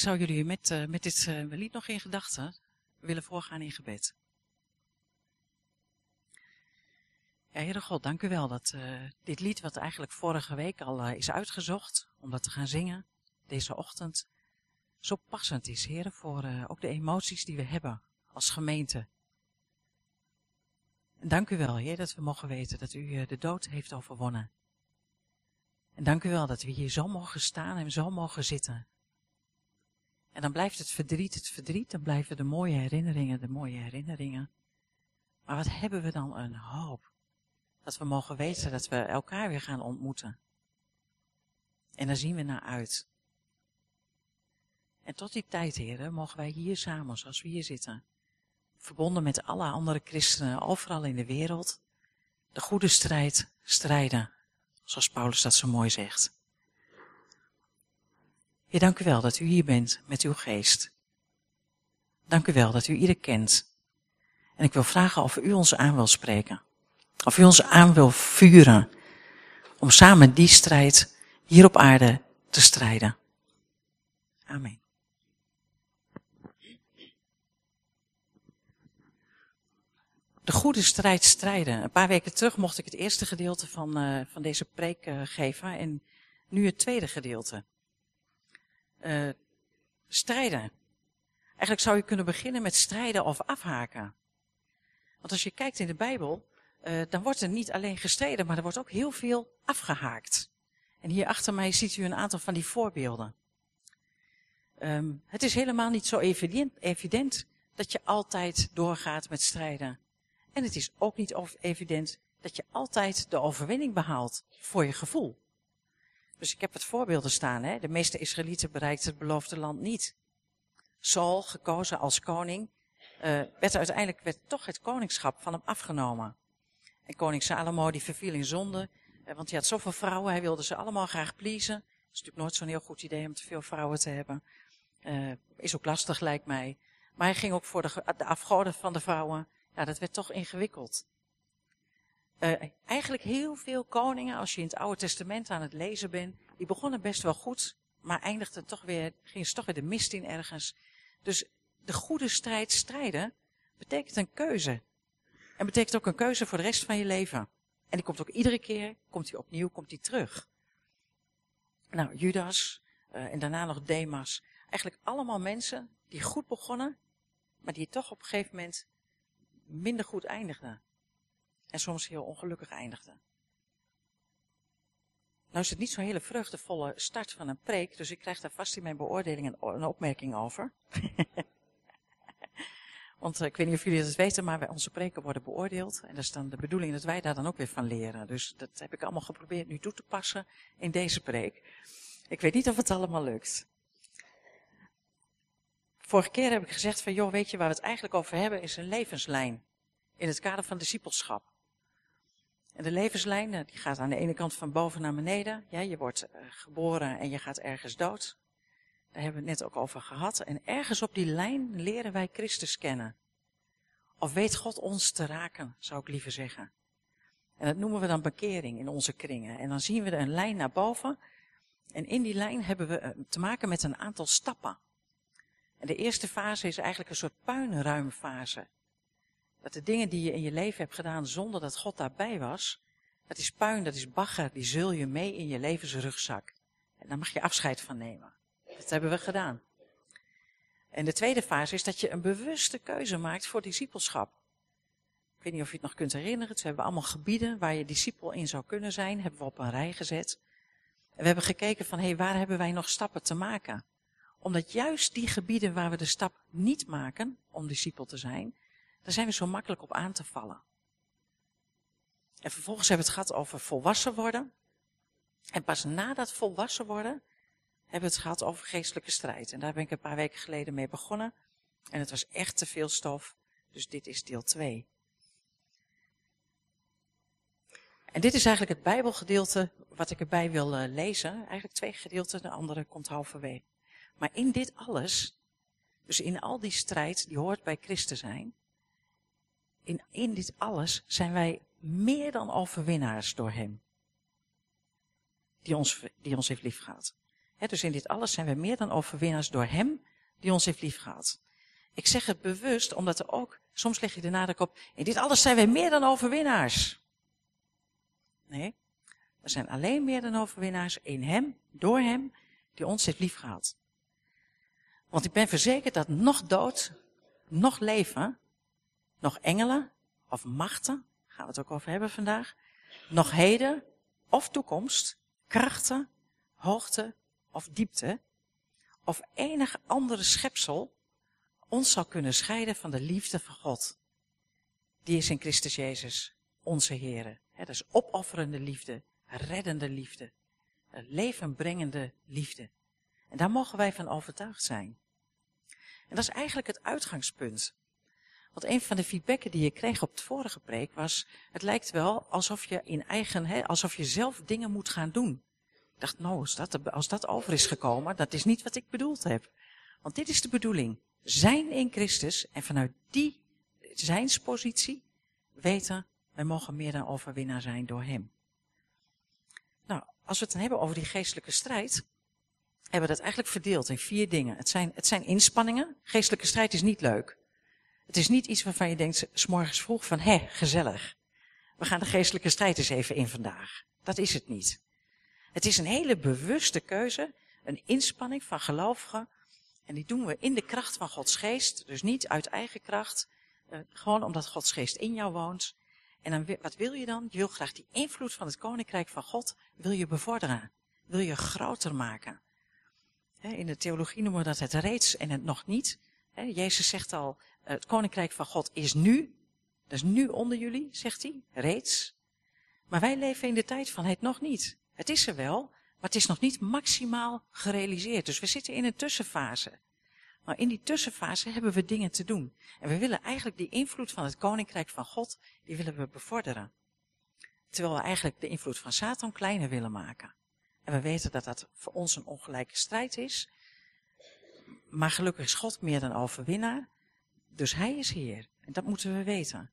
ik zou jullie met, uh, met dit uh, lied nog in gedachten willen voorgaan in gebed. Heere God, dank u wel dat uh, dit lied, wat eigenlijk vorige week al is uitgezocht, om dat te gaan zingen, deze ochtend, zo passend is, Heere, voor ook de emoties die we hebben als gemeente. En dank u wel, Heer, dat we mogen weten dat u de dood heeft overwonnen. En dank u wel dat we hier zo mogen staan en zo mogen zitten. En dan blijft het verdriet het verdriet, dan blijven de mooie herinneringen de mooie herinneringen. Maar wat hebben we dan een hoop. Dat we mogen weten dat we elkaar weer gaan ontmoeten. En daar zien we naar uit. En tot die tijd, heren, mogen wij hier samen, zoals we hier zitten, verbonden met alle andere christenen overal in de wereld, de goede strijd strijden, zoals Paulus dat zo mooi zegt. Heer, dank u wel dat u hier bent met uw geest. Dank u wel dat u ieder kent. En ik wil vragen of u ons aan wil spreken. Of u ons aan wil vuren. Om samen die strijd hier op aarde te strijden. Amen. De goede strijd strijden. Een paar weken terug mocht ik het eerste gedeelte van, uh, van deze preek uh, geven en nu het tweede gedeelte uh, strijden. Eigenlijk zou je kunnen beginnen met strijden of afhaken. Want als je kijkt in de Bijbel, uh, dan wordt er niet alleen gestreden, maar er wordt ook heel veel afgehaakt. En hier achter mij ziet u een aantal van die voorbeelden. Um, het is helemaal niet zo evident, evident dat je altijd doorgaat met strijden. En het is ook niet evident dat je altijd de overwinning behaalt voor je gevoel. Dus ik heb het voorbeelden staan. Hè? De meeste Israëlieten bereikten het beloofde land niet. Saul, gekozen als koning, uh, werd uiteindelijk werd toch het koningschap van hem afgenomen. En koning Salomo die verviel in zonde, uh, want hij had zoveel vrouwen, hij wilde ze allemaal graag pleasen. Het is natuurlijk nooit zo'n heel goed idee om te veel vrouwen te hebben. Uh, is ook lastig, lijkt mij. Maar hij ging ook voor de, de afgoden van de vrouwen. Ja, dat werd toch ingewikkeld. Uh, eigenlijk heel veel koningen, als je in het Oude Testament aan het lezen bent, die begonnen best wel goed, maar eindigden toch weer, gingen ze toch weer de mist in ergens. Dus de goede strijd strijden betekent een keuze. En betekent ook een keuze voor de rest van je leven. En die komt ook iedere keer, komt hij opnieuw, komt hij terug. Nou, Judas uh, en daarna nog Demas. Eigenlijk allemaal mensen die goed begonnen, maar die toch op een gegeven moment minder goed eindigden. En soms heel ongelukkig eindigde. Nou is het niet zo'n hele vreugdevolle start van een preek, dus ik krijg daar vast in mijn beoordeling een, opmerking over. Want uh, ik weet niet of jullie dat weten, maar onze preken worden beoordeeld. En dat is dan de bedoeling dat wij daar dan ook weer van leren. Dus dat heb ik allemaal geprobeerd nu toe te passen in deze preek. Ik weet niet of het allemaal lukt. Vorige keer heb ik gezegd van, joh, weet je waar we het eigenlijk over hebben, is een levenslijn. In het kader van discipelschap. En de levenslijn, die gaat aan de ene kant van boven naar beneden. Ja, je wordt uh, geboren en je gaat ergens dood. Daar hebben we het net ook over gehad. En ergens op die lijn leren wij Christus kennen. Of weet God ons te raken, zou ik liever zeggen. En dat noemen we dan bekering in onze kringen. En dan zien we een lijn naar boven. En in die lijn hebben we eh, te maken met een aantal stappen. En de eerste fase is eigenlijk een soort puinruimfase. Dat de dingen die je in je leven hebt gedaan zonder dat God daarbij was, dat is puin, dat is bagger, die zul je mee in je levensrugzak. En daar mag je afscheid van nemen. Dat hebben we gedaan. En de tweede fase is dat je een bewuste keuze maakt voor discipelschap. Ik weet niet of je het nog kunt herinneren. Ze hebben allemaal gebieden waar je discipel in zou kunnen zijn. Hebben we op een rij gezet. En we hebben gekeken van, hé, hey, waar hebben wij nog stappen te maken? Omdat juist die gebieden waar we de stap niet maken om discipel te zijn, daar zijn we zo makkelijk op aan te vallen. En vervolgens hebben we het gehad over volwassen worden. En pas na dat volwassen worden hebben we het gehad over geestelijke strijd. En daar ben ik een paar weken geleden mee begonnen. En het was echt te veel stof. Dus dit is deel 2. En dit is eigenlijk het Bijbelgedeelte wat ik erbij wil uh, lezen. Eigenlijk twee gedeelten, de andere komt halverwege. Maar in dit alles, dus in al die strijd die hoort bij Christen zijn, in, in dit alles zijn wij meer dan overwinnaars door Hem. Die ons, die ons heeft liefgehad. dus in dit alles zijn we meer dan overwinnaars door Hem die ons heeft liefgehad. Ik zeg het bewust, omdat er ook, soms leg je de nadruk op, in dit alles zijn wij meer dan overwinnaars. Nee, we zijn alleen meer dan overwinnaars in Hem, door Hem, die ons heeft liefgehad. Want ik ben verzekerd dat nog dood, nog leven, nog engelen of machten, gaan we het ook over hebben vandaag, nog heden of toekomst, krachten, hoogte of diepte, of enig andere schepsel ons zal kunnen scheiden van de liefde van God. Die is in Christus Jezus, onze Heer. Dat is opofferende liefde, reddende liefde, levenbrengende liefde. En daar mogen wij van overtuigd zijn. En dat is eigenlijk het uitgangspunt. Want een van de feedbacken die je kreeg op het vorige preek was, het lijkt wel alsof je in eigen, hè, alsof je zelf dingen moet gaan doen. Ik dacht, nou, als dat, als dat over is gekomen, dat is niet wat ik bedoeld heb. Want dit is de bedoeling. Zijn in Christus en vanuit die zijnspositie weten, wij mogen meer dan overwinnaar zijn door Hem. Nou, als we het dan hebben over die geestelijke strijd, hebben we dat eigenlijk verdeeld in vier dingen. Het zijn, het zijn inspanningen. Geestelijke strijd is niet leuk. Het is niet iets waarvan je denkt, s morgens vroeg van, hé, gezellig. We gaan de geestelijke strijd eens even in vandaag. Dat is het niet. Het is een hele bewuste keuze, een inspanning van gelovigen. En die doen we in de kracht van Gods geest, dus niet uit eigen kracht. Uh, gewoon omdat Gods geest in jou woont. En dan, wat wil je dan? Je wil graag die invloed van het koninkrijk van God, wil je bevorderen. Wil je groter maken. In de theologie noemen we dat het reeds en het nog niet. Jezus zegt al, het koninkrijk van God is nu. Dat is nu onder jullie, zegt hij, reeds. Maar wij leven in de tijd van het nog niet. Het is er wel, maar het is nog niet maximaal gerealiseerd. Dus we zitten in een tussenfase. Maar in die tussenfase hebben we dingen te doen. En we willen eigenlijk die invloed van het koninkrijk van God, die willen we bevorderen. Terwijl we eigenlijk de invloed van Satan kleiner willen maken. En we weten dat dat voor ons een ongelijke strijd is. Maar gelukkig is God meer dan overwinnaar. Dus hij is Heer. En dat moeten we weten.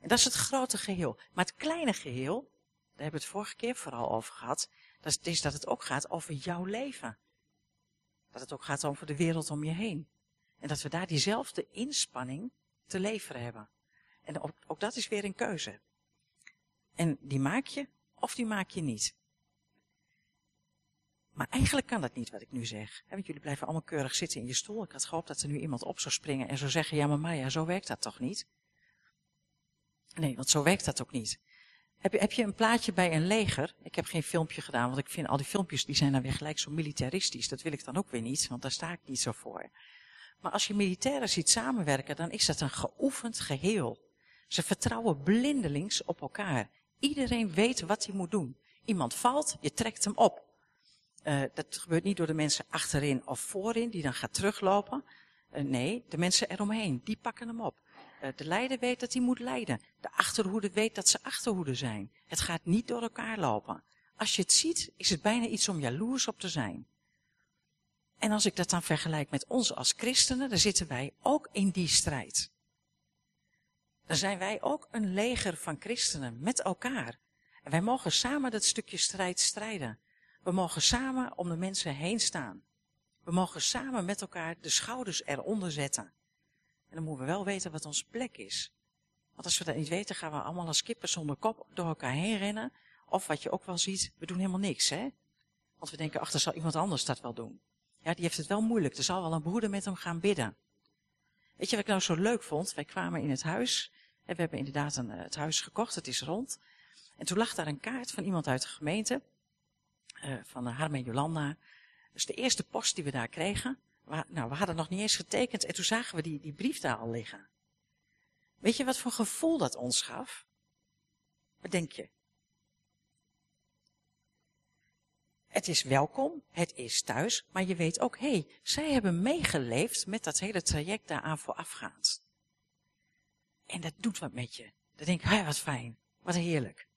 En dat is het grote geheel. Maar het kleine geheel, daar hebben we het vorige keer vooral over gehad, dat is dat het ook gaat over jouw leven. Dat het ook gaat over de wereld om je heen. En dat we daar diezelfde inspanning te leveren hebben. En ook, ook dat is weer een keuze. En die maak je of die maak je niet. Maar eigenlijk kan dat niet wat ik nu zeg. Want jullie blijven allemaal keurig zitten in je stoel. Ik had gehoopt dat er nu iemand op zou springen en zou zeggen, ja maar Maya, zo werkt dat toch niet? Nee, want zo werkt dat ook niet. Heb je, heb je een plaatje bij een leger? Ik heb geen filmpje gedaan, want ik vind al die filmpjes die zijn dan weer gelijk zo militaristisch. Dat wil ik dan ook weer niet, want daar sta ik niet zo voor. Maar als je militairen ziet samenwerken, dan is dat een geoefend geheel. Ze vertrouwen blindelings op elkaar. Iedereen weet wat hij moet doen. Iemand valt, je trekt hem op. Uh, dat gebeurt niet door de mensen achterin of voorin, die dan gaat teruglopen. Uh, nee, de mensen eromheen, die pakken hem op. Uh, de leider weet dat hij moet leiden. De achterhoede weet dat ze achterhoede zijn. Het gaat niet door elkaar lopen. Als je het ziet, is het bijna iets om jaloers op te zijn. En als ik dat dan vergelijk met ons als christenen, dan zitten wij ook in die strijd. Dan zijn wij ook een leger van christenen met elkaar. En wij mogen samen dat stukje strijd strijden. We mogen samen om de mensen heen staan. We mogen samen met elkaar de schouders eronder zetten. En dan moeten we wel weten wat onze plek is. Want als we dat niet weten, gaan we allemaal als kippen zonder kop door elkaar heen rennen. Of wat je ook wel ziet, we doen helemaal niks, hè? Want we denken, ach, dan zal iemand anders dat wel doen. Ja, die heeft het wel moeilijk. Er zal wel een broeder met hem gaan bidden. Weet je wat ik nou zo leuk vond? Wij kwamen in het huis. En we hebben inderdaad een, eh, het huis gekocht. Het is rond. En toen lag daar een kaart van iemand uit de gemeente uh, van Harm en Jolanda. Dus de eerste post die we daar kregen, we, nou, we hadden nog niet eens getekend en toen zagen we die, die brief daar al liggen. Weet je wat voor gevoel dat ons gaf? Wat denk je? Het is welkom, het is thuis, maar je weet ook, hé, hey, zij hebben meegeleefd met dat hele traject daaraan voorafgaand. En dat doet wat met je. Dan denk ik, hé, wat fijn, wat heerlijk.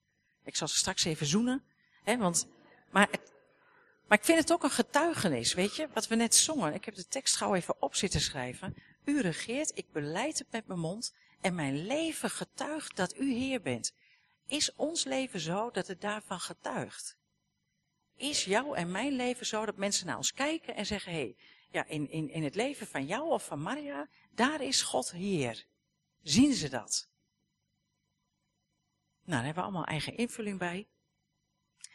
Ik zal ze straks even zoenen, hè, want maar, maar ik vind het ook een getuigenis, weet je, wat we net zongen. Ik heb de tekst gauw even op zitten schrijven. U regeert, ik beleid het met mijn mond en mijn leven getuigt dat u Heer bent. Is ons leven zo dat het daarvan getuigt? Is jouw en mijn leven zo dat mensen naar ons kijken en zeggen, hé, hey, ja, in, in, in het leven van jou of van Maria, daar is God Heer. Zien ze dat? Nou, daar hebben we allemaal eigen invulling bij.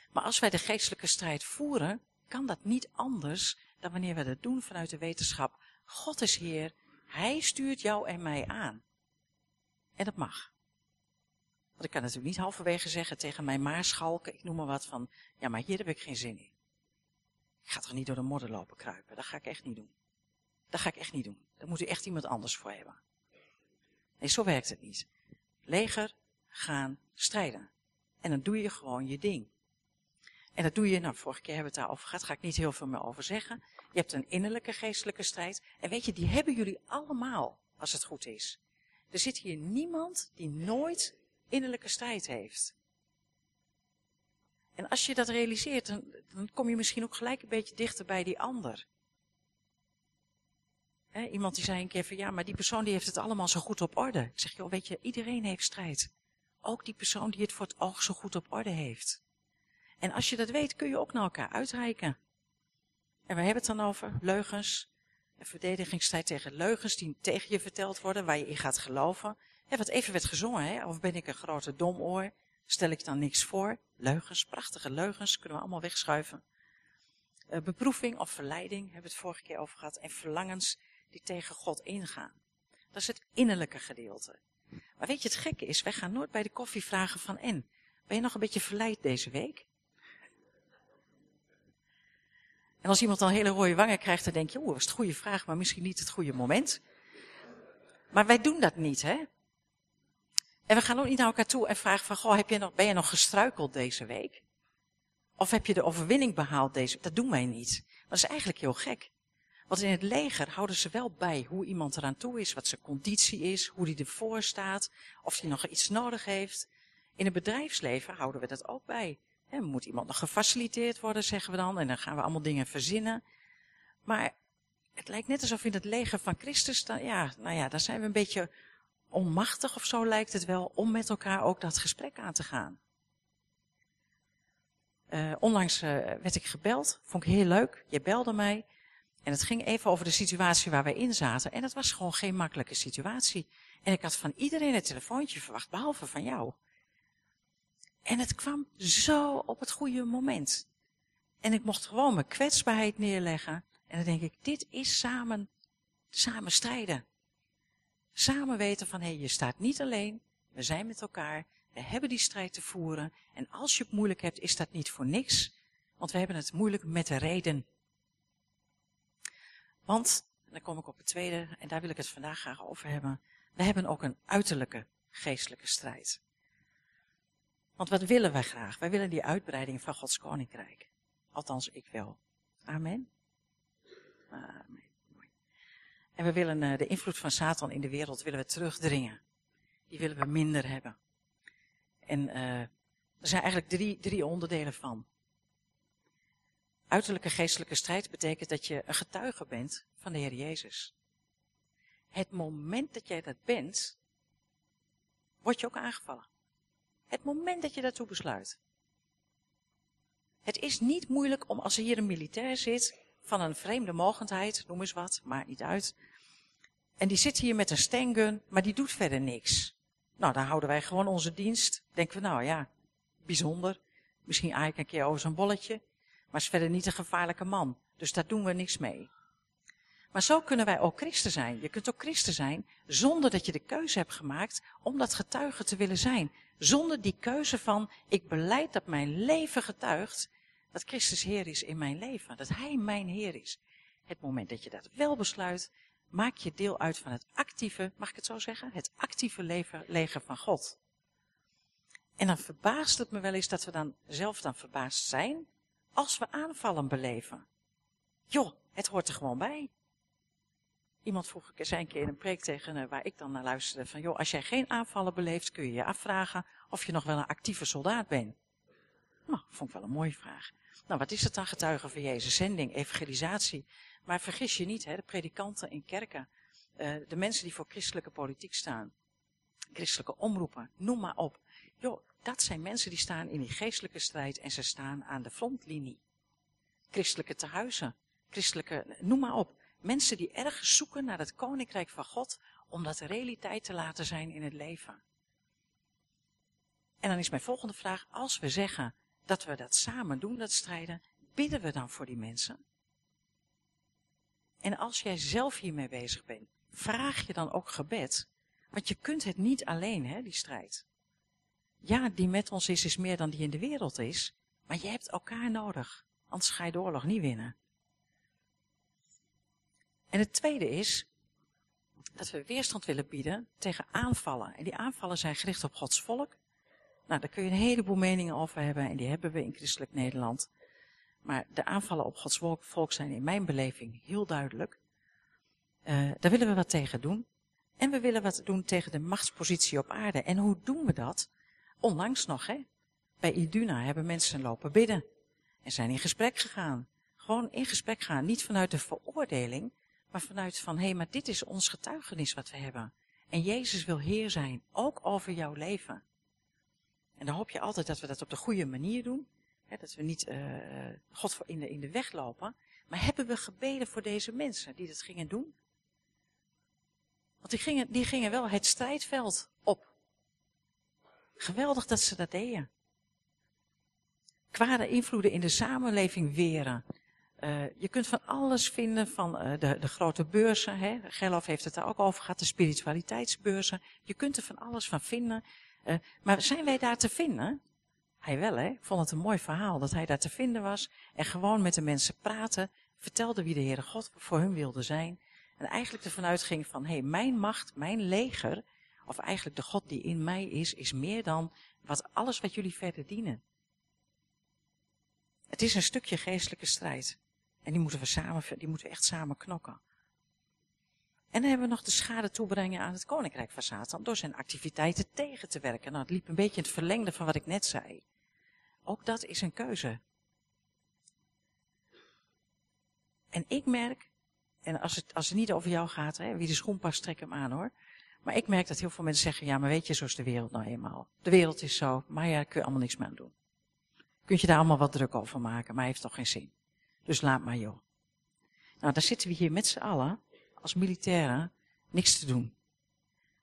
Maar als wij de geestelijke strijd voeren, kan dat niet anders dan wanneer we dat doen vanuit de wetenschap. God is Heer, Hij stuurt jou en mij aan. En dat mag. Want ik kan natuurlijk niet halverwege zeggen tegen mijn maarschalken, ik noem maar wat van, ja maar hier heb ik geen zin in. Ik ga toch niet door de modder lopen kruipen, dat ga ik echt niet doen. Dat ga ik echt niet doen. Daar moet u echt iemand anders voor hebben. Nee, zo werkt het niet. Leger gaan strijden. En dan doe je gewoon je ding. En dat doe je, nou, vorige keer hebben we het daarover gehad, ga ik niet heel veel meer over zeggen. Je hebt een innerlijke geestelijke strijd. En weet je, die hebben jullie allemaal, als het goed is. Er zit hier niemand die nooit innerlijke strijd heeft. En als je dat realiseert, dan, dan kom je misschien ook gelijk een beetje dichter bij die ander. iemand die zei een keer van ja, maar die persoon die heeft het allemaal zo goed op orde. Ik zeg, joh, weet je, iedereen heeft strijd. Ook die persoon die het voor het oog zo goed op orde heeft. En als je dat weet, kun je ook naar elkaar uitreiken. En we hebben het dan over leugens. Een verdedigingsstrijd tegen leugens die tegen je verteld worden, waar je in gaat geloven. Ja, wat even werd gezongen, hè? of ben ik een grote domoor? Stel ik dan niks voor? Leugens, prachtige leugens, kunnen we allemaal wegschuiven. Uh, beproeving of verleiding, hebben we het vorige keer over gehad. En verlangens die tegen God ingaan. Dat is het innerlijke gedeelte. Maar weet je, het gekke is, wij gaan nooit bij de koffie vragen van en. Ben je nog een beetje verleid deze week? En als iemand dan hele rode wangen krijgt, dan denk je, oeh, dat is een goede vraag, maar misschien niet het goede moment. Maar wij doen dat niet, hè? En we gaan ook niet naar elkaar toe en vragen van, goh, heb je nog, ben je nog gestruikeld deze week? Of heb je de overwinning behaald deze week? Dat doen wij niet. Dat is eigenlijk heel gek. Want in het leger houden ze wel bij hoe iemand eraan toe is, wat zijn conditie is, hoe die ervoor staat, of hij nog iets nodig heeft. In het bedrijfsleven houden we dat ook bij. He, moet iemand nog gefaciliteerd worden, zeggen we dan, en dan gaan we allemaal dingen verzinnen. Maar het lijkt net alsof in het leger van Christus, dan, ja, nou ja, daar zijn we een beetje onmachtig of zo lijkt het wel, om met elkaar ook dat gesprek aan te gaan. Uh, onlangs uh, werd ik gebeld, vond ik heel leuk, je belde mij. En het ging even over de situatie waar wij in zaten. En het was gewoon geen makkelijke situatie. En ik had van iedereen een telefoontje verwacht, behalve van jou. En het kwam zo op het goede moment. En ik mocht gewoon mijn kwetsbaarheid neerleggen. En dan denk ik, dit is samen, samen strijden. Samen weten van, hé, je staat niet alleen. We zijn met elkaar. We hebben die strijd te voeren. En als je het moeilijk hebt, is dat niet voor niks. Want we hebben het moeilijk met de reden. Want, en dan kom ik op het tweede, en daar wil ik het vandaag graag over hebben. We hebben ook een uiterlijke geestelijke strijd. Want wat willen wij graag? Wij willen die uitbreiding van Gods koninkrijk. Althans, ik wel. Amen. Amen. En we willen uh, de invloed van Satan in de wereld willen we terugdringen. Die willen we minder hebben. En uh, er zijn eigenlijk drie, drie onderdelen van. Uiterlijke geestelijke strijd betekent dat je een getuige bent van de Heer Jezus. Het moment dat jij dat bent, word je ook aangevallen. Het moment dat je daartoe besluit. Het is niet moeilijk om als er hier een militair zit van een vreemde mogendheid, noem eens wat, maakt niet uit. En die zit hier met een stengun, maar die doet verder niks. Nou, dan houden wij gewoon onze dienst. Denken we, nou ja, bijzonder. Misschien eigenlijk een keer over zo'n bolletje. Maar is verder niet een gevaarlijke man. Dus daar doen we niks mee. Maar zo kunnen wij ook christen zijn. Je kunt ook christen zijn zonder dat je de keuze hebt gemaakt om dat getuige te willen zijn. Zonder die keuze van, ik beleid dat mijn leven getuigt dat Christus Heer is in mijn leven. Dat Hij mijn Heer is. Het moment dat je dat wel besluit, maak je deel uit van het actieve, mag ik het zo zeggen? Het actieve leven, leger van God. En dan verbaast het me wel eens dat we dan zelf dan verbaasd zijn als we aanvallen beleven. Joh, het hoort er gewoon bij. Iemand vroeg ik eens een keer in een preek tegen uh, waar ik dan naar luisterde van joh, als jij geen aanvallen beleeft kun je je afvragen of je nog wel een actieve soldaat bent. Nou, vond ik wel een mooie vraag. Nou, wat is het dan getuigen van Jezus? Zending, evangelisatie. Maar vergis je niet, hè, de predikanten in kerken, uh, de mensen die voor christelijke politiek staan, christelijke omroepen, noem maar op. Joh, dat zijn mensen die staan in die geestelijke strijd en ze staan aan de frontlinie. christelijke tehuizen, christelijke, noem maar op. Mensen die ergens zoeken naar het koninkrijk van God om dat realiteit te laten zijn in het leven. En dan is mijn volgende vraag, als we zeggen dat we dat samen doen, dat strijden, bidden we dan voor die mensen? En als jij zelf hiermee bezig bent, vraag je dan ook gebed? Want je kunt het niet alleen, hè, die strijd. Ja, die met ons is, is meer dan die in de wereld is. Maar je hebt elkaar nodig. Anders ga je de oorlog niet winnen. En het tweede is dat we weerstand willen bieden tegen aanvallen. En die aanvallen zijn gericht op Gods volk. Nou, daar kun je een heleboel meningen over hebben en die hebben we in christelijk Nederland. Maar de aanvallen op Gods volk zijn in mijn beleving heel duidelijk. Uh, daar willen we wat tegen doen. En we willen wat doen tegen de machtspositie op aarde. En hoe doen we dat? Onlangs nog, hè? Bij Iduna hebben mensen lopen bidden. En zijn in gesprek gegaan. Gewoon in gesprek gaan. Niet vanuit de veroordeling, maar vanuit van, hé, hey, maar dit is ons getuigenis wat we hebben. En Jezus wil Heer zijn, ook over jouw leven. En dan hoop je altijd dat we dat op de goede manier doen. Hè, dat we niet uh, God in de, in de weg lopen. Maar hebben we gebeden voor deze mensen die dat gingen doen? Want die gingen, die gingen wel het strijdveld op. Geweldig dat ze dat deden. Kwade invloeden in de samenleving weren. Uh, je kunt van alles vinden van uh, de, de, grote beurzen. Hè? Gerlof heeft het daar ook over gehad, de spiritualiteitsbeurzen. Je kunt er van alles van vinden. Uh, maar zijn wij daar te vinden? Hij wel, hè? Ik vond het een mooi verhaal dat hij daar te vinden was. En gewoon met de mensen praten. Vertelde wie de Heere God voor hun wilde zijn. En eigenlijk ervan uitging van, hé, hey, mijn macht, mijn leger, of eigenlijk de God die in mij is, is meer dan wat, alles wat jullie verder dienen. Het is een stukje geestelijke strijd. En die moeten we samen, die moeten echt samen knokken. En dan hebben we nog de schade toebrengen aan het koninkrijk van Satan door zijn activiteiten tegen te werken. Nou, het liep een beetje in het verlengde van wat ik net zei. Ook dat is een keuze. En ik merk, en als het, als het niet over jou gaat, hè, wie de schoen past, trek hem aan hoor. Maar ik merk dat heel veel mensen zeggen, ja, maar weet je, zo is de wereld nou eenmaal. De wereld is zo, maar ja, daar kun je allemaal niks mee aan doen. Kunt je daar allemaal wat druk over maken, maar heeft toch geen zin. Dus laat maar joh. Nou, dan zitten we hier met z'n allen, als militairen, niks te doen.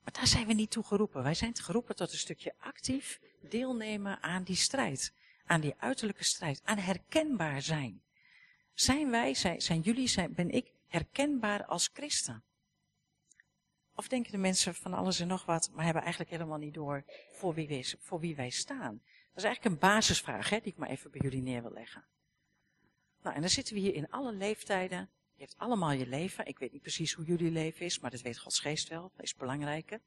Maar daar zijn we niet toe geroepen. Wij zijn geroepen tot een stukje actief deelnemen aan die strijd. Aan die uiterlijke strijd. Aan herkenbaar zijn. Zijn wij, zijn, zijn jullie, zijn, ben ik herkenbaar als christen? Of denken de mensen van alles en nog wat, maar hebben eigenlijk helemaal niet door voor wie wij, voor wie wij staan? Dat is eigenlijk een basisvraag hè, die ik maar even bij jullie neer wil leggen. Nou, en dan zitten we hier in alle leeftijden. Je hebt allemaal je leven. Ik weet niet precies hoe jullie leven is, maar dat weet Gods geest wel. Dat is belangrijker.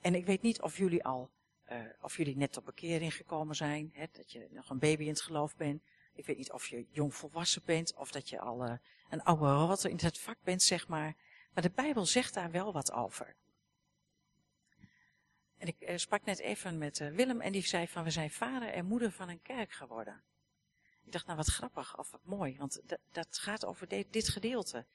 En ik weet niet of jullie al, uh, of jullie net op bekering gekomen zijn. Hè, dat je nog een baby in het geloof bent. Ik weet niet of je jong volwassen bent, of dat je al uh, een oude rotte in het vak bent, zeg maar. Maar de Bijbel zegt daar wel wat over. En ik uh, sprak net even met Willem en die zei van we zijn vader en moeder van een kerk geworden. Ik dacht, nou wat grappig of wat mooi, want dat gaat over dit gedeelte.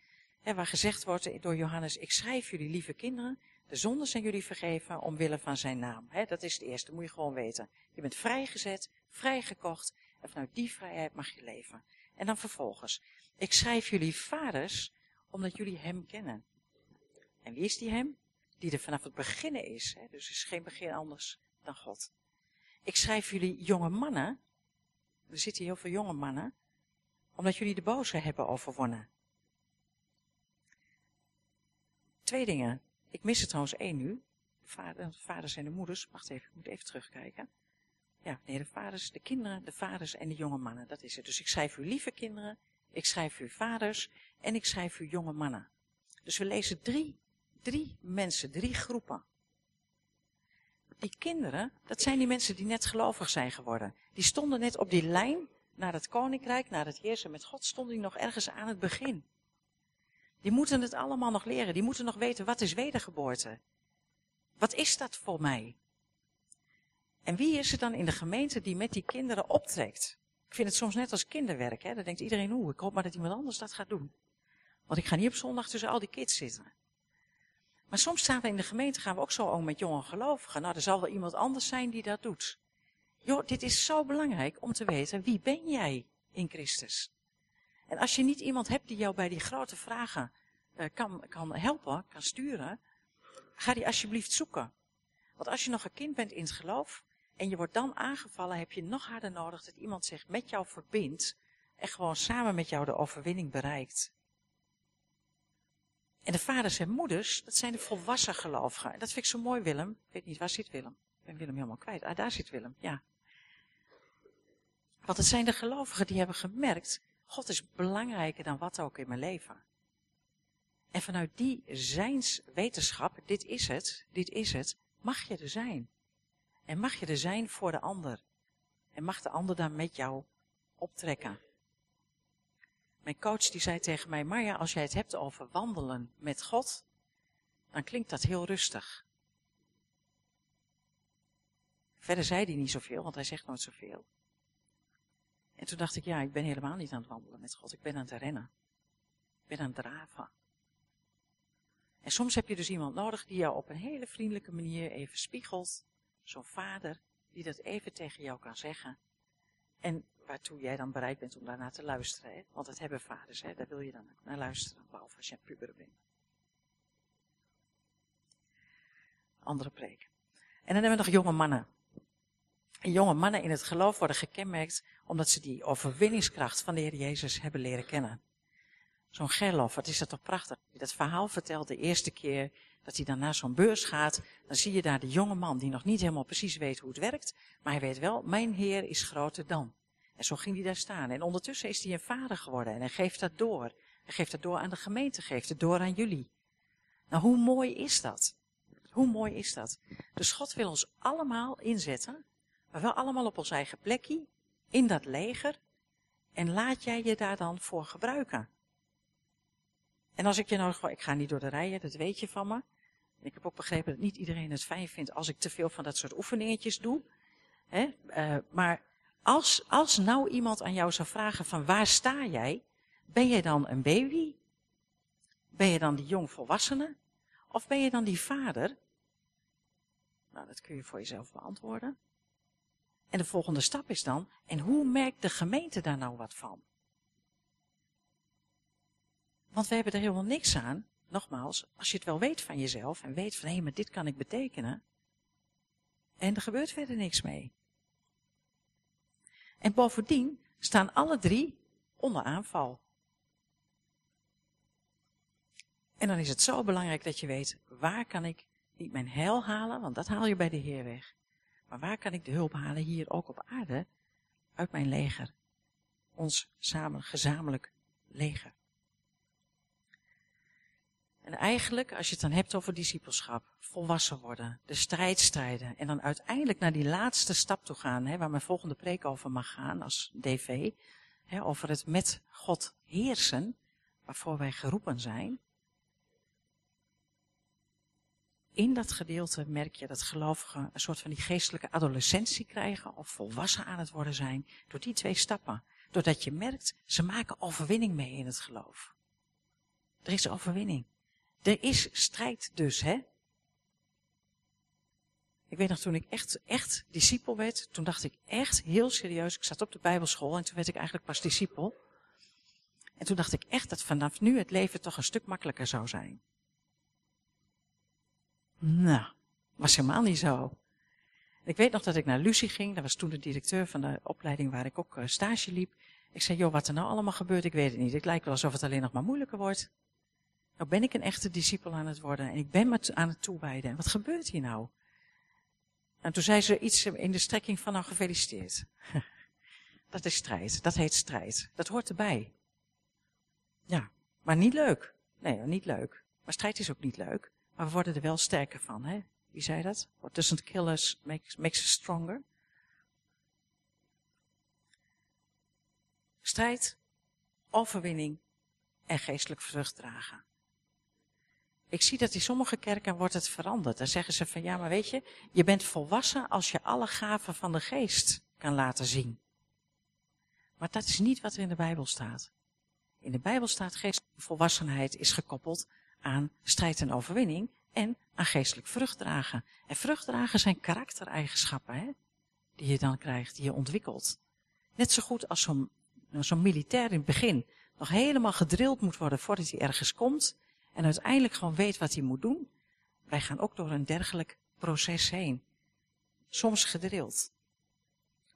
Hè, waar gezegd wordt door Johannes, ik schrijf jullie lieve kinderen, de zonden zijn jullie vergeven omwille van zijn naam. Hè, dat is het eerste, moet je gewoon weten. Je bent vrijgezet, vrijgekocht en vanuit die vrijheid mag je leven. En dan vervolgens, ik schrijf jullie vaders omdat jullie hem kennen. En wie is die hem? Die er vanaf het beginnen is. Hè, dus er is geen begin anders dan God. Ik schrijf jullie jonge mannen er zitten heel veel jonge mannen, omdat jullie de boze hebben overwonnen. Twee dingen. Ik mis er trouwens één nu. De, vader, de vaders en de moeders. Wacht even, ik moet even terugkijken. Ja, nee, de vaders, de kinderen, de vaders en de jonge mannen. Dat is het. Dus ik schrijf u lieve kinderen, ik schrijf u vaders en ik schrijf u jonge mannen. Dus we lezen drie, drie mensen, drie groepen die kinderen, dat zijn die mensen die net gelovig zijn geworden. Die stonden net op die lijn naar het koninkrijk, naar het heersen met God, stonden die nog ergens aan het begin. Die moeten het allemaal nog leren. Die moeten nog weten, wat is wedergeboorte? Wat is dat voor mij? En wie is er dan in de gemeente die met die kinderen optrekt? Ik vind het soms net als kinderwerk. Hè? Dan denkt iedereen, hoe, ik hoop maar dat iemand anders dat gaat doen. Want ik ga niet op zondag tussen al die kids zitten. Maar soms staan we in de gemeente, gaan we ook zo om met jonge gelovigen. Nou, er zal wel iemand anders zijn die dat doet. Joh, dit is zo belangrijk om te weten, wie ben jij in Christus? En als je niet iemand hebt die jou bij die grote vragen uh, kan, kan helpen, kan sturen, ga die alsjeblieft zoeken. Want als je nog een kind bent in het geloof en je wordt dan aangevallen, heb je nog harder nodig dat iemand zich met jou verbindt en gewoon samen met jou de overwinning bereikt. En de vaders en moeders, dat zijn de volwassen gelovigen. En dat vind ik zo mooi, Willem. Ik weet niet, waar zit Willem? Ik ben Willem helemaal kwijt. Ah, daar zit Willem, ja. Want het zijn de gelovigen die hebben gemerkt, God is belangrijker dan wat ook in mijn leven. En vanuit die zijnswetenschap, dit is het, dit is het, mag je er zijn. En mag je er zijn voor de ander. En mag de ander dan met jou optrekken. Mijn coach die zei tegen mij, Marja, als jij het hebt over wandelen met God, dan klinkt dat heel rustig. Verder zei hij niet zoveel, want hij zegt nooit zoveel. En toen dacht ik, ja, ik ben helemaal niet aan het wandelen met God. Ik ben aan het rennen. Ik ben aan het draven. En soms heb je dus iemand nodig die jou op een hele vriendelijke manier even spiegelt. Zo'n vader die dat even tegen jou kan zeggen. En waartoe jij dan bereid bent om daarna te luisteren. Want het hebben vaders, hè? daar wil je dan naar luisteren, behalve als je een puber bent. Andere preek. En dan hebben we nog jonge mannen. En jonge mannen in het geloof worden gekenmerkt omdat ze die overwinningskracht van de Heer Jezus hebben leren kennen. Zo'n Gerlof, wat is dat toch prachtig. Dat verhaal vertelt de eerste keer dat hij dan naar zo'n beurs gaat. Dan zie je daar de jonge man die nog niet helemaal precies weet hoe het werkt. Maar hij weet wel, mijn Heer is groter dan. En zo ging hij daar staan. En ondertussen is hij een vader geworden en hij geeft dat door. Hij geeft dat door aan de gemeente, geeft het door aan jullie. Nou, hoe mooi is dat? Hoe mooi is dat? Dus God wil ons allemaal inzetten, maar wel allemaal op ons eigen plekje, in dat leger. En laat jij je daar dan voor gebruiken. En als ik je nou, ik ga niet door de rijen, dat weet je van me. Ik heb ook begrepen dat niet iedereen het fijn vindt als ik te veel van dat soort oefeningetjes doe. Hè? Uh, maar als, als nou iemand aan jou zou vragen van waar sta jij? Ben je dan een baby? Ben je dan die jongvolwassene? Of ben je dan die vader? Nou, dat kun je voor jezelf beantwoorden. En de volgende stap is dan, en hoe merkt de gemeente daar nou wat van? Want we hebben er helemaal niks aan, nogmaals, als je het wel weet van jezelf en weet van hé, maar dit kan ik betekenen. En er gebeurt verder niks mee. En bovendien staan alle drie onder aanval. En dan is het zo belangrijk dat je weet, waar kan ik niet mijn heil halen, want dat haal je bij de Heer weg. Maar waar kan ik de hulp halen hier ook op aarde, uit mijn leger? Ons samen, gezamenlijk leger. En eigenlijk, als je het dan hebt over discipelschap, volwassen worden, de strijd strijden en dan uiteindelijk naar die laatste stap toe gaan, hè, waar mijn volgende preek over mag gaan als DV, hè, over het met God heersen, waarvoor wij geroepen zijn. In dat gedeelte merk je dat gelovigen een soort van die geestelijke adolescentie krijgen of volwassen aan het worden zijn door die twee stappen. Doordat je merkt, ze maken overwinning mee in het geloof. Er is overwinning. Er is strijd dus, hè? Ik weet nog, toen ik echt, echt discipel werd, toen dacht ik echt heel serieus, ik zat op de bijbelschool en toen werd ik eigenlijk pas discipel. En toen dacht ik echt dat vanaf nu het leven toch een stuk makkelijker zou zijn. Nou, was helemaal niet zo. Ik weet nog dat ik naar Lucie ging, dat was toen de directeur van de opleiding waar ik ook eh, stage liep. Ik zei, joh, wat er nou allemaal gebeurt, ik weet het niet. Het lijkt wel alsof het alleen nog maar moeilijker wordt. Nou ben ik een echte discipel aan het worden en ik ben me aan het toewijden. En wat gebeurt hier nou? En toen zei ze iets in de strekking van nou gefeliciteerd. dat is strijd. Dat heet strijd. Dat hoort erbij. Ja, maar niet leuk. Nee, niet leuk. Maar strijd is ook niet leuk. Maar we worden er wel sterker van, hè? Wie zei dat? What doesn't kill us makes, makes us stronger. Strijd, overwinning en geestelijk vrucht dragen. Ik zie dat in sommige kerken wordt het veranderd. Dan zeggen ze van ja, maar weet je, je bent volwassen als je alle gaven van de geest kan laten zien. Maar dat is niet wat er in de Bijbel staat. In de Bijbel staat geestelijke volwassenheid is gekoppeld aan strijd en overwinning en aan geestelijk vruchtdragen. En vruchtdragen zijn karaktereigenschappen hè, die je dan krijgt, die je ontwikkelt. Net zo goed als zo'n zo'n militair in het begin nog helemaal gedrild moet worden voordat hij ergens komt. En uiteindelijk gewoon weet wat hij moet doen. Wij gaan ook door een dergelijk proces heen. Soms gedrild.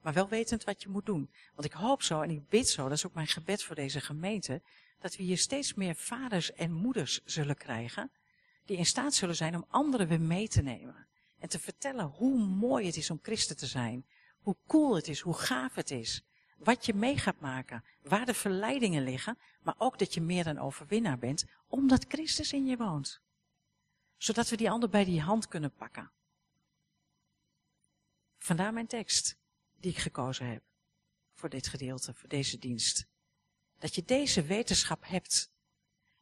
Maar wel wetend wat je moet doen. Want ik hoop zo en ik bid zo, dat is ook mijn gebed voor deze gemeente, dat we hier steeds meer vaders en moeders zullen krijgen, die in staat zullen zijn om anderen weer mee te nemen. En te vertellen hoe mooi het is om christen te zijn. Hoe cool het is, hoe gaaf het is. Wat je mee gaat maken, waar de verleidingen liggen, maar ook dat je meer dan overwinnaar bent, omdat Christus in je woont. Zodat we die ander bij die hand kunnen pakken. Vandaar mijn tekst die ik gekozen heb voor dit gedeelte, voor deze dienst. Dat je deze wetenschap hebt.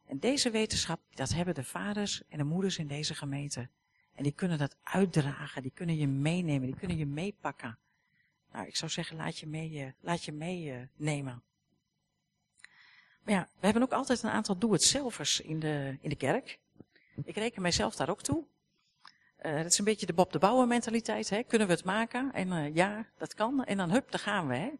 En deze wetenschap, dat hebben de vaders en de moeders in deze gemeente. En die kunnen dat uitdragen, die kunnen je meenemen, die kunnen je meepakken. Nou, ik zou zeggen, laat je, mee, uh, laat je meenemen. maar ja, we hebben ook altijd een aantal doe-het-zelvers in de, in de kerk. Ik reken mijzelf daar ook toe. Uh, dat is een beetje de Bob de Bouwer mentaliteit. Hè? Kunnen we het maken? En ja, dat kan. En dan hup, daar gaan we. Hè?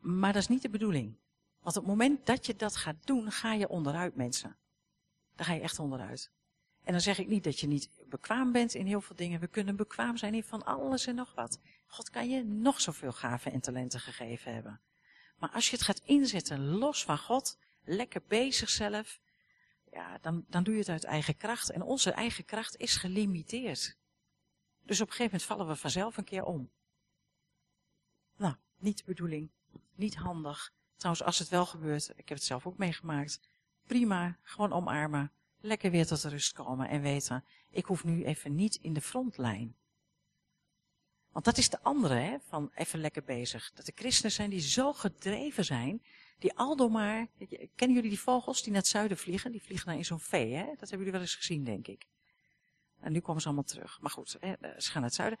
Maar dat is niet de bedoeling. Want op het moment dat je dat gaat doen, ga je onderuit, mensen. Dan ga je echt onderuit. En dan zeg ik niet dat je niet bekwaam bent in heel veel dingen. We kunnen bekwaam zijn in van alles en nog wat. God kan je nog zoveel gaven en talenten gegeven hebben. Maar als je het gaat inzetten los van God, lekker bezig zelf, ja, dan, dan doe je het uit eigen kracht. En onze eigen kracht is gelimiteerd. Dus op een gegeven moment vallen we vanzelf een keer om. Nou, niet de bedoeling. Niet handig. Trouwens, als het wel gebeurt, ik heb het zelf ook meegemaakt. Prima, gewoon omarmen. Lekker weer tot rust komen en weten, ik hoef nu even niet in de frontlijn. Want dat is de andere, hè, van even lekker bezig. Dat de christenen zijn die zo gedreven zijn, die aldo maar, kennen jullie die vogels die naar het zuiden vliegen? Die vliegen naar in zo'n vee, hè? Dat hebben jullie wel eens gezien, denk ik. En nu komen ze allemaal terug. Maar goed, hè, ze gaan naar het zuiden.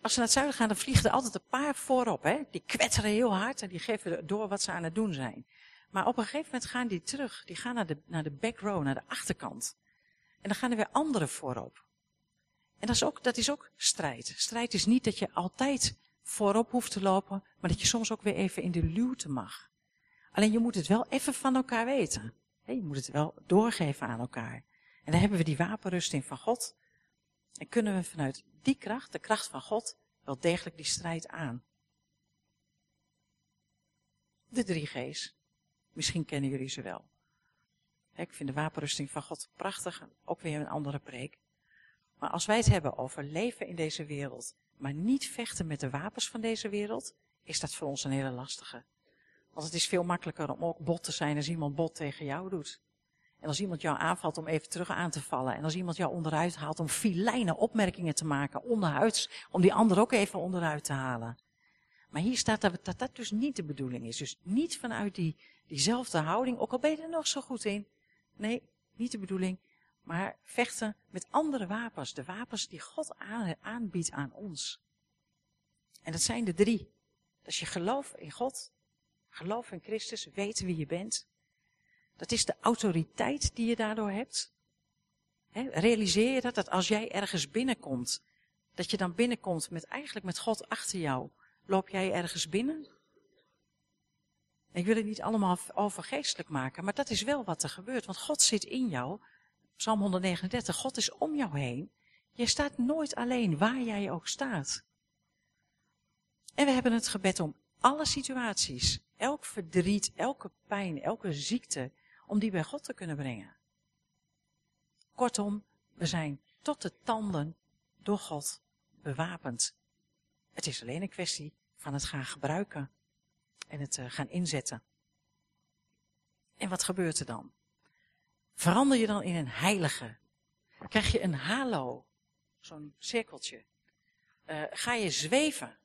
Als ze naar het zuiden gaan, dan vliegen er altijd een paar voorop, hè? Die kwetteren heel hard en die geven door wat ze aan het doen zijn. Maar op een gegeven moment gaan die terug. Die gaan naar de, naar de back row, naar de achterkant. En dan gaan er weer anderen voorop. En dat is, ook, dat is ook strijd. Strijd is niet dat je altijd voorop hoeft te lopen, maar dat je soms ook weer even in de luwte mag. Alleen je moet het wel even van elkaar weten. Je moet het wel doorgeven aan elkaar. En dan hebben we die wapenrusting van God. En kunnen we vanuit die kracht, de kracht van God, wel degelijk die strijd aan. De drie G's. Misschien kennen jullie ze wel. Ik vind de wapenrusting van God prachtig, ook weer een andere preek. Maar als wij het hebben over leven in deze wereld, maar niet vechten met de wapens van deze wereld, is dat voor ons een hele lastige. Want het is veel makkelijker om ook bot te zijn als iemand bot tegen jou doet. En als iemand jou aanvalt om even terug aan te vallen. En als iemand jou onderuit haalt om filijne opmerkingen te maken onderhuids. Om die ander ook even onderuit te halen. Maar hier staat dat, dat dat dus niet de bedoeling is. Dus niet vanuit die, diezelfde houding, ook al ben je er nog zo goed in. Nee, niet de bedoeling. Maar vechten met andere wapens. De wapens die God aanbiedt aan ons. En dat zijn de drie. Dat is je geloof in God. Geloof in Christus. Weten wie je bent. Dat is de autoriteit die je daardoor hebt. realiseer je dat, dat als jij ergens binnenkomt, dat je dan binnenkomt met eigenlijk met God achter jou. Loop jij ergens binnen? Ik wil het niet allemaal overgeestelijk maken, maar dat is wel wat er gebeurt. Want God zit in jou. Psalm 139, God is om jou heen. Je staat nooit alleen, waar jij ook staat. En we hebben het gebed om alle situaties, elk verdriet, elke pijn, elke ziekte, om die bij God te kunnen brengen. Kortom, we zijn tot de tanden door God bewapend. Het is alleen een kwestie van het gaan gebruiken en het uh, gaan inzetten. En wat gebeurt er dan? Verander je dan in een heilige? Krijg je een halo, zo'n cirkeltje? Uh, ga je zweven?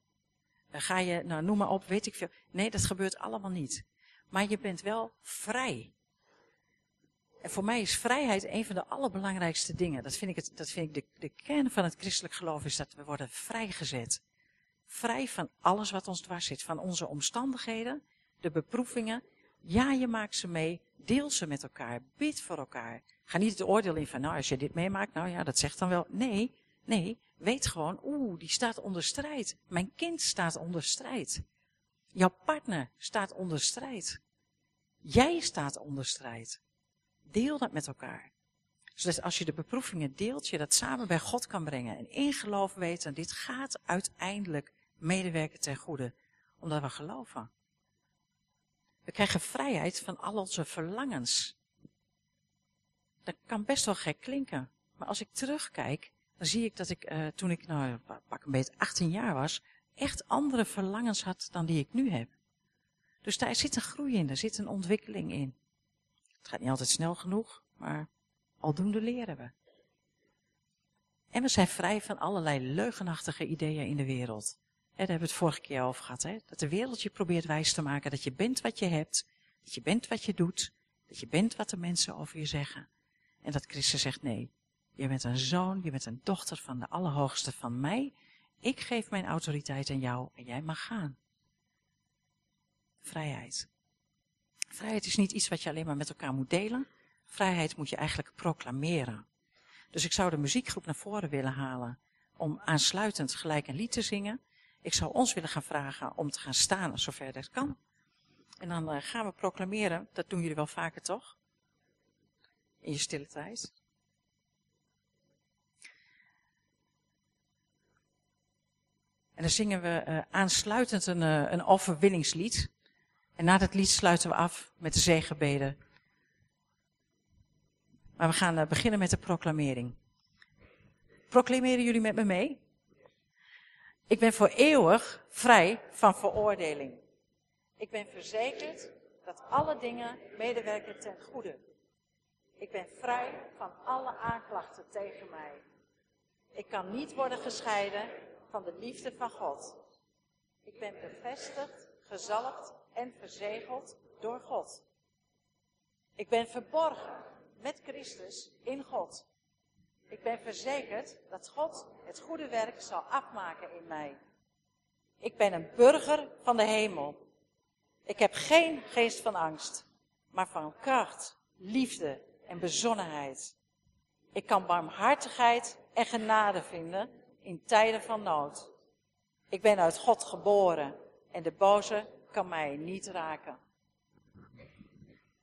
Uh, ga je, nou noem maar op, weet ik veel. Nee, dat gebeurt allemaal niet. Maar je bent wel vrij. En voor mij is vrijheid een van de allerbelangrijkste dingen. Dat vind ik, het, dat vind ik de, de kern van het christelijk geloof is dat we worden vrijgezet. Vrij van alles wat ons dwars zit. Van onze omstandigheden, de beproevingen. Ja, je maakt ze mee. Deel ze met elkaar. Bid voor elkaar. Ga niet het oordeel in van, nou, als je dit meemaakt, nou ja, dat zegt dan wel. Nee, nee. Weet gewoon, oeh, die staat onder strijd. Mijn kind staat onder strijd. Jouw partner staat onder strijd. Jij staat onder strijd. Deel dat met elkaar. Zodat als je de beproevingen deelt, je dat samen bij God kan brengen. En in geloof weten, dit gaat uiteindelijk medewerken ten goede. Omdat we geloven. We krijgen vrijheid van al onze verlangens. Dat kan best wel gek klinken. Maar als ik terugkijk, dan zie ik dat ik uh, toen ik nou pak een beetje 18 jaar was, echt andere verlangens had dan die ik nu heb. Dus daar zit een groei in, daar zit een ontwikkeling in. Het gaat niet altijd snel genoeg, maar aldoende leren we. En we zijn vrij van allerlei leugenachtige ideeën in de wereld. Daar hebben we het vorige keer over gehad. Hè? Dat de wereld je probeert wijs te maken dat je bent wat je hebt. Dat je bent wat je doet. Dat je bent wat de mensen over je zeggen. En dat Christus zegt nee. Je bent een zoon, je bent een dochter van de Allerhoogste van mij. Ik geef mijn autoriteit aan jou en jij mag gaan. Vrijheid. Vrijheid is niet iets wat je alleen maar met elkaar moet delen. Vrijheid moet je eigenlijk proclameren. Dus ik zou de muziekgroep naar voren willen halen om aansluitend gelijk een lied te zingen. Ik zou ons willen gaan vragen om te gaan staan zover dat kan. En dan uh, gaan we proclameren, dat doen jullie wel vaker toch? In je stille tijd. En dan zingen we uh, aansluitend een, uh, een overwinningslied. En na dat lied sluiten we af met de zegenbeden. Maar we gaan beginnen met de proclamering. Proclameren jullie met me mee? Ik ben voor eeuwig vrij van veroordeling. Ik ben verzekerd dat alle dingen medewerken ten goede. Ik ben vrij van alle aanklachten tegen mij. Ik kan niet worden gescheiden van de liefde van God. Ik ben bevestigd, gezalfd en verzegeld door God. Ik ben verborgen met Christus in God. Ik ben verzekerd dat God het goede werk zal afmaken in mij. Ik ben een burger van de hemel. Ik heb geen geest van angst, maar van kracht, liefde en bezonnenheid. Ik kan barmhartigheid en genade vinden in tijden van nood. Ik ben uit God geboren en de boze kan mij niet raken.